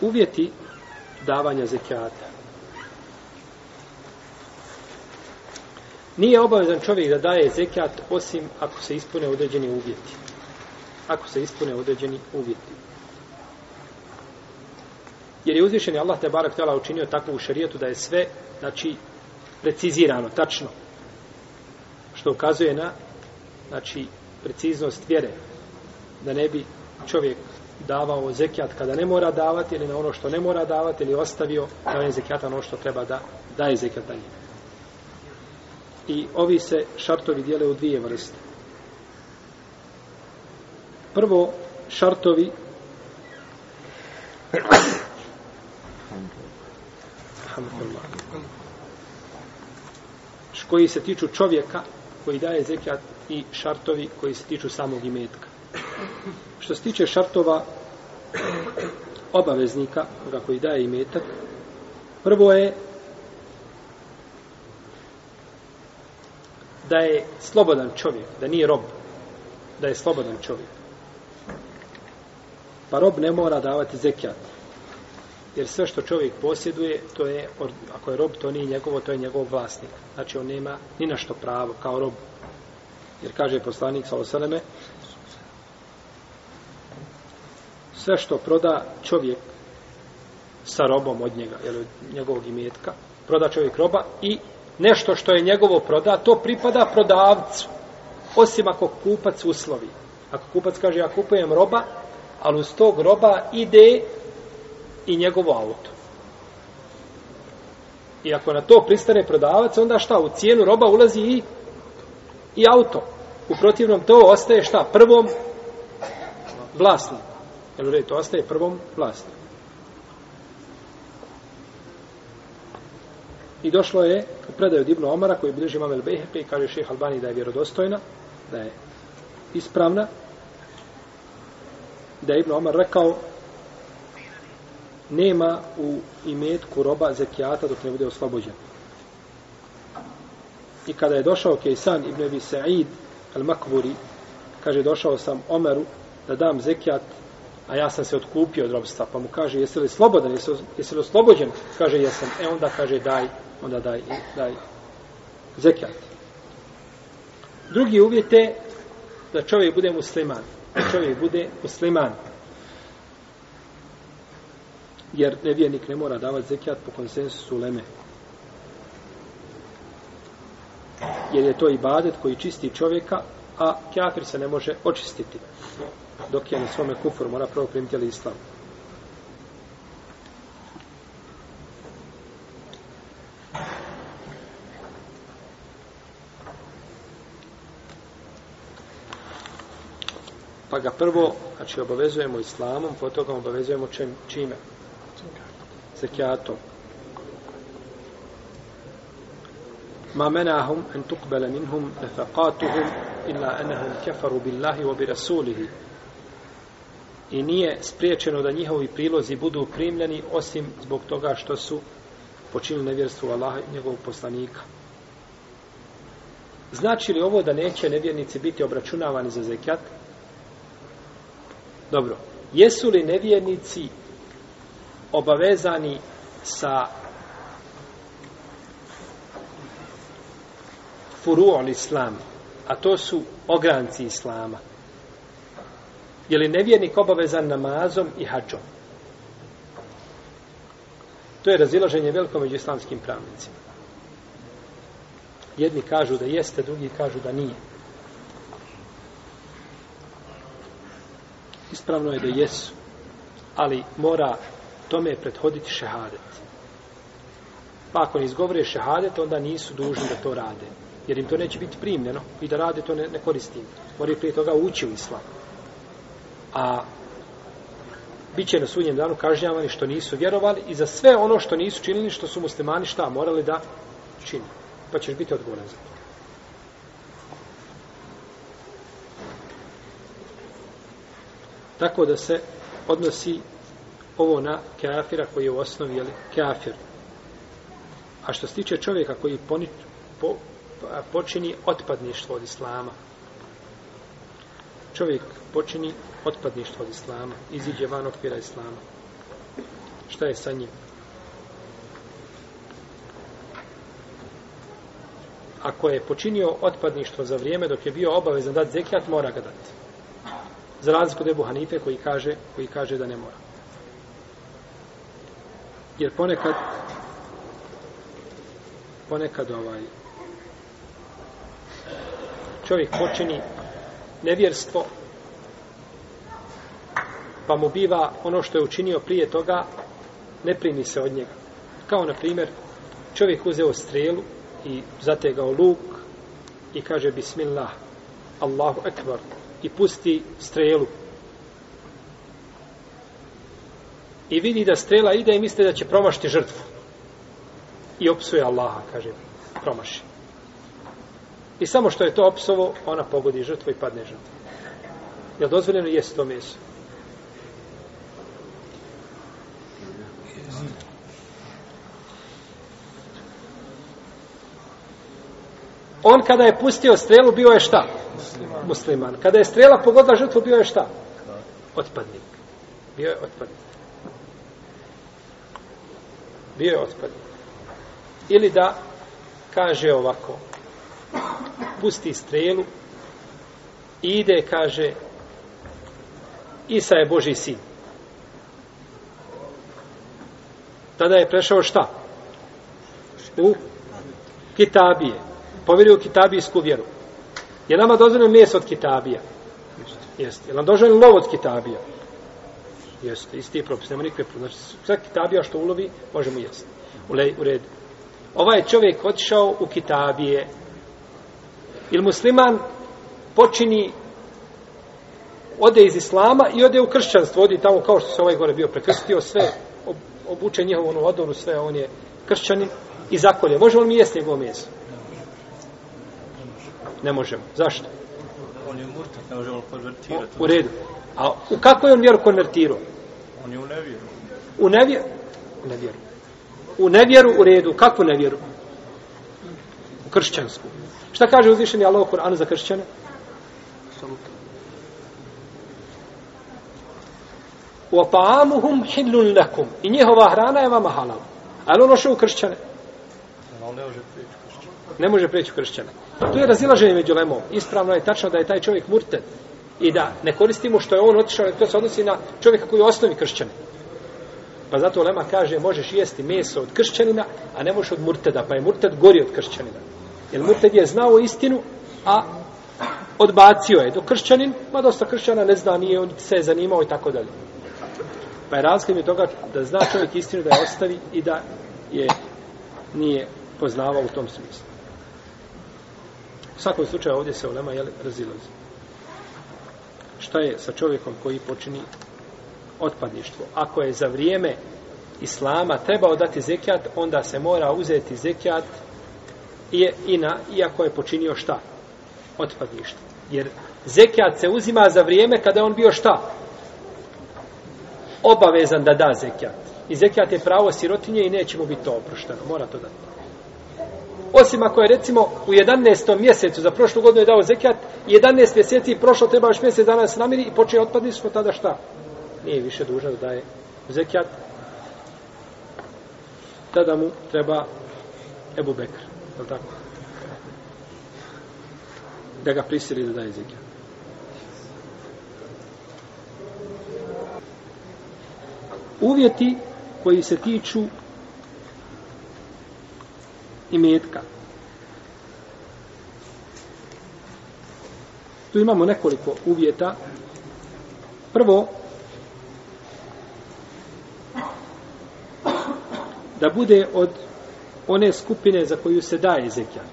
uvjeti davanja zekijata. Nije obavezan čovjek da daje zekijat osim ako se ispune određeni uvjeti. Ako se ispune određeni uvjeti. Jer je uzvišen Allah te barak tela učinio tako u šarijetu da je sve, znači, precizirano, tačno. Što ukazuje na, znači, preciznost vjere. Da ne bi čovjek davao zekijat kada ne mora davati ili na ono što ne mora davati ili ostavio davanje zekijata ono što treba da daje zekijat dalje. I ovi se šartovi dijele u dvije vrste. Prvo, šartovi koji se tiču čovjeka koji daje zekijat i šartovi koji se tiču samog imetka. Što se tiče šartova obaveznika, onoga koji daje imetak, prvo je da je slobodan čovjek, da nije rob, da je slobodan čovjek. Pa rob ne mora davati zekijat. Jer sve što čovjek posjeduje, to je, ako je rob, to nije njegovo, to je njegov vlasnik. Znači, on nema ni na što pravo kao rob. Jer kaže poslanik Saloseleme, sve što proda čovjek sa robom od njega, ili od njegovog imetka, proda čovjek roba i nešto što je njegovo proda, to pripada prodavcu, osim ako kupac uslovi. Ako kupac kaže, ja kupujem roba, ali uz tog roba ide i njegovo auto. I ako na to pristane prodavac, onda šta? U cijenu roba ulazi i, i auto. U protivnom to ostaje šta? Prvom vlasniku. Jel u redu, to ostaje prvom vlasti. I došlo je u predaju Dibnu Omara koji bliži Mame Lbejhepe i kaže šeha Albani da je vjerodostojna, da je ispravna, da je Ibn Omar rekao nema u imetku roba zekijata dok ne bude oslobođen. I kada je došao Kejsan ibn Ebi Sa'id al-Makburi, kaže došao sam Omeru da dam zekijat a ja sam se otkupio od robstva, pa mu kaže, jesi li slobodan, jesi li oslobođen? Kaže, jesam. E onda kaže, daj, onda daj, daj. Zekijat. Drugi uvjet je da čovjek bude musliman. Da čovjek bude musliman. Jer nevjernik ne mora davati zekijat po konsensusu leme. Jer je to i badet koji čisti čovjeka a kjafir se ne može očistiti dok je na svome kufru mora prvo primiti ali islam pa ga prvo znači obavezujemo islamom potom ga obavezujemo čim, čime zekijatom ما منعهم أن تقبل منهم نفقاتهم إلا أنهم كفروا بالله وبرسوله i nije spriječeno da njihovi prilozi budu primljeni osim zbog toga što su počinili nevjerstvo Allaha i njegovog poslanika. Znači li ovo da neće nevjernici biti obračunavani za zekjat? Dobro. Jesu li nevjernici obavezani sa furu'ul islam, a to su ogranci islama. Je li nevjernik obavezan namazom i hađom? To je razilaženje veliko među islamskim pravnicima. Jedni kažu da jeste, drugi kažu da nije. Ispravno je da jesu, ali mora tome prethoditi šehadet. Pa ako ne izgovore šehadet, onda nisu dužni da to rade jer im to neće biti primljeno i da rade to ne, ne koristim. Moraju prije toga ući u islam. A bit će na sudnjem danu kažnjavani što nisu vjerovali i za sve ono što nisu činili, što su muslimani šta morali da čini. Pa ćeš biti odgovoran za to. Tako da se odnosi ovo na kafira koji je u osnovi jeli, kafir. A što se tiče čovjeka koji poni, po, počini otpadništvo od islama. Čovjek počini otpadništvo od islama, iziđe van okvira islama. Šta je sa njim? Ako je počinio otpadništvo za vrijeme dok je bio obavezan dati zekijat, mora ga dati. Za razliku od Ebu Hanife koji kaže, koji kaže da ne mora. Jer ponekad ponekad ovaj čovjek počini nevjerstvo pa mu biva ono što je učinio prije toga ne primi se od njega kao na primjer čovjek uzeo strelu i zategao luk i kaže bismillah Allahu ekvar i pusti strelu i vidi da strela ide i misli da će promašiti žrtvu i opsuje Allaha kaže promaši I samo što je to opsovo, ona pogodi žrtvu i padne žrtvu. Je li dozvoljeno jesti to meso? On kada je pustio strelu, bio je šta? Musliman. Musliman. Kada je strela pogodila žrtvu, bio je šta? Otpadnik. Bio je otpadnik. Bio je otpadnik. Ili da kaže ovako pusti strelu ide, kaže, Isa je Boži sin. Tada je prešao šta? U Kitabije. Povjerio kitabijsku vjeru. Je nama dozvoljeno mjesto od Kitabija? Jeste. Je nam dozvoljeno lov od Kitabija? Jeste. Isti je propis. Nema nikakve propis. Znači, sve Kitabija što ulovi, možemo jesti. U, u redu. Ovaj čovjek otišao u Kitabije, Ili musliman počini ode iz islama i ode u kršćanstvo, ode tamo kao što se ovaj gore bio prekrstio, sve obuče njihovu onu odoru, sve on je kršćanin i zakolje. Možemo li mi jesti njegovo mjesto? Ne možemo. Zašto? On je murtak, ne možemo konvertirati. O, u redu. A u kako je on vjeru konvertirao? On je u nevjeru. U nevjeru? U nevjeru. U nevjeru, u redu. Kakvu nevjeru? kršćansku. Šta kaže uzvišeni Allah u Kur'anu za kršćane? وَطَعَامُهُمْ حِلٌ لَكُمْ I njihova hrana je vama halal. Ali ono što u kršćane? Ne može preći u kršćane. Tu je razilaženje među lemom. Ispravno je tačno da je taj čovjek murted. I da ne koristimo što je on otišao, to se odnosi na čovjeka koji je osnovi kršćane. Pa zato Lema kaže, možeš jesti meso od kršćanina, a ne možeš od murteda, pa je murted gori od kršćanina. Jer Murtedi je znao istinu, a odbacio je. Do kršćanin, ma dosta kršćana ne zna, nije, on se je zanimao i tako dalje. Pa je razlika mi toga da zna čovjek istinu, da je ostavi i da je nije poznavao u tom smislu. U svakom slučaju ovdje se ulema jel, razilazi. Šta je sa čovjekom koji počini otpadništvo? Ako je za vrijeme islama trebao dati zekijat, onda se mora uzeti zekijat je i na, iako je počinio šta? Otpadništvo. Jer zekijat se uzima za vrijeme kada je on bio šta? Obavezan da da zekijat. I zekijat je pravo sirotinje i neće mu biti to oprošteno. Mora to dati. Osim ako je recimo u 11. mjesecu za prošlu godinu je dao zekijat, 11 mjeseci prošlo, treba još mjesec dana se namiri i počeje otpadništvo, tada šta? Nije više dužan da daje zekijat. Tada mu treba Ebu Bekr je li tako? Da ga prisili da daje zekijat. Uvjeti koji se tiču imetka. Tu imamo nekoliko uvjeta. Prvo, da bude od one skupine za koju se daje zekijat.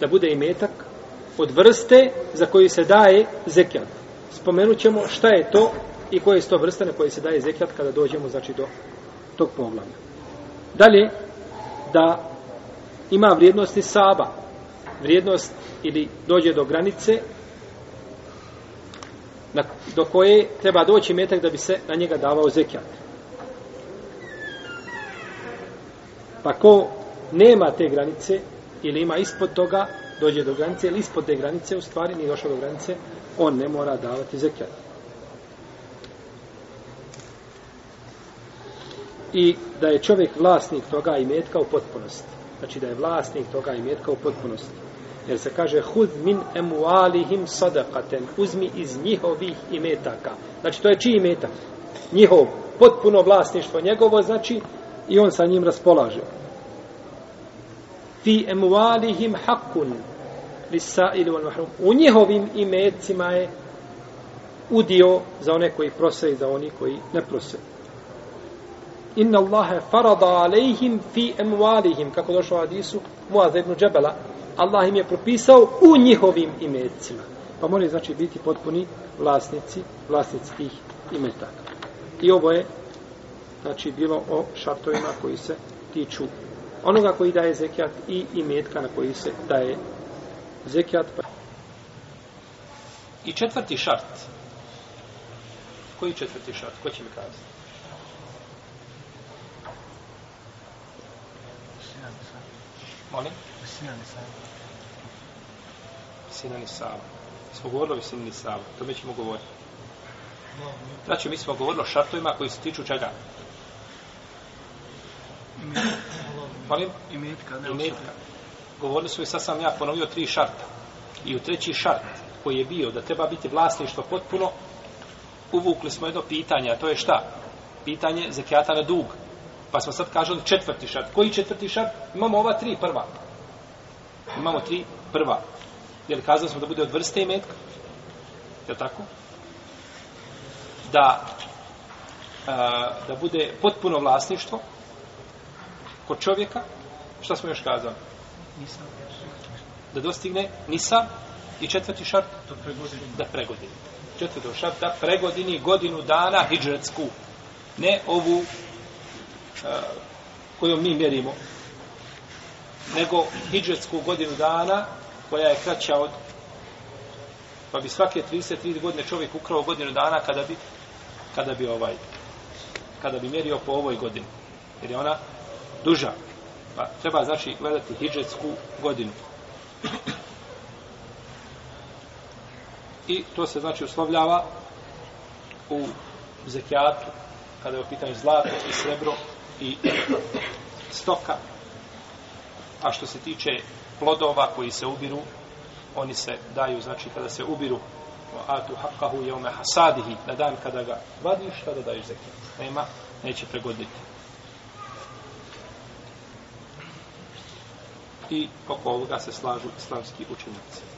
Da bude i metak od vrste za koju se daje zekijat. Spomenut ćemo šta je to i koje su to vrste na koje se daje zekijat kada dođemo znači, do tog poglavlja. Dalje, da ima vrijednosti saba. Vrijednost ili dođe do granice na, do koje treba doći metak da bi se na njega davao zekijat. Pa ko nema te granice ili ima ispod toga, dođe do granice ili ispod te granice, u stvari nije došao do granice, on ne mora davati zekijat. I da je čovjek vlasnik toga i metka u potpunosti. Znači da je vlasnik toga i metka u potpunosti. Jer se kaže, hud min emualihim sadakaten, uzmi iz njihovih imetaka. Znači to je čiji imetak? Njihov potpuno vlasništvo njegovo, znači i on sa njim raspolaže. Fi emualihim hakun lisa ili wal mahrum. U njihovim imecima je udio za one koji prose i za oni koji ne prose. Inna Allahe farada alejhim fi emualihim, kako došlo u hadisu, Muaz ibn Džebela, Allah im je propisao u njihovim imecima. Pa moraju, znači, biti potpuni vlasnici, vlasnici tih imetaka. I ovo je znači bilo o šartovima koji se tiču onoga koji daje zekijat i imetka na koji se daje zekijat. I četvrti šart. Koji četvrti šart? Ko će mi kazati? Molim? Visina Nisava. Visina Nisava. Mi smo govorili o visini Nisava. To mi ćemo govoriti. Znači, mi smo govorili o šartovima koji se tiču čega? Molim? Imetka, ne imetka. Govorili su i sad sam ja ponovio tri šarta. I u treći šart koji je bio da treba biti vlasništvo potpuno, uvukli smo jedno pitanje, a to je šta? Pitanje zekijata na dug. Pa smo sad kažem četvrti šart. Koji četvrti šart? Imamo ova tri prva. Imamo tri prva. Jer kazali smo da bude od vrste imetka. Je li tako? Da, a, da bude potpuno vlasništvo, kod čovjeka, šta smo još kazali? Da dostigne nisa i četvrti šart? Da pregodini. Da pregodini. Četvrti šart da pregodini godinu dana hijđretsku. Ne ovu uh, koju mi mjerimo, nego hijđretsku godinu dana koja je kraća od pa bi svake 33 godine čovjek ukrao godinu dana kada bi kada bi ovaj kada bi mjerio po ovoj godini jer je ona duža. Pa treba znači gledati hidžetsku godinu. I to se znači uslovljava u zekijatu kada je u pitanju zlato i srebro i stoka. A što se tiče plodova koji se ubiru, oni se daju, znači kada se ubiru atu hakahu jeume hasadihi na dan kada ga vadiš, tada daješ zekijat. Nema, neće pregoditi. i oko ovoga se slažu islamski učenjaci.